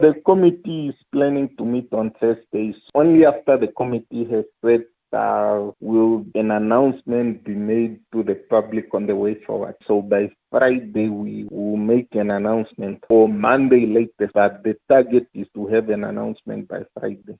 The committee is planning to meet on Thursday. Only after the committee has said uh, will an announcement be made to the public on the way forward. So by Friday, we will make an announcement or Monday latest, but the target is to have an announcement by Friday.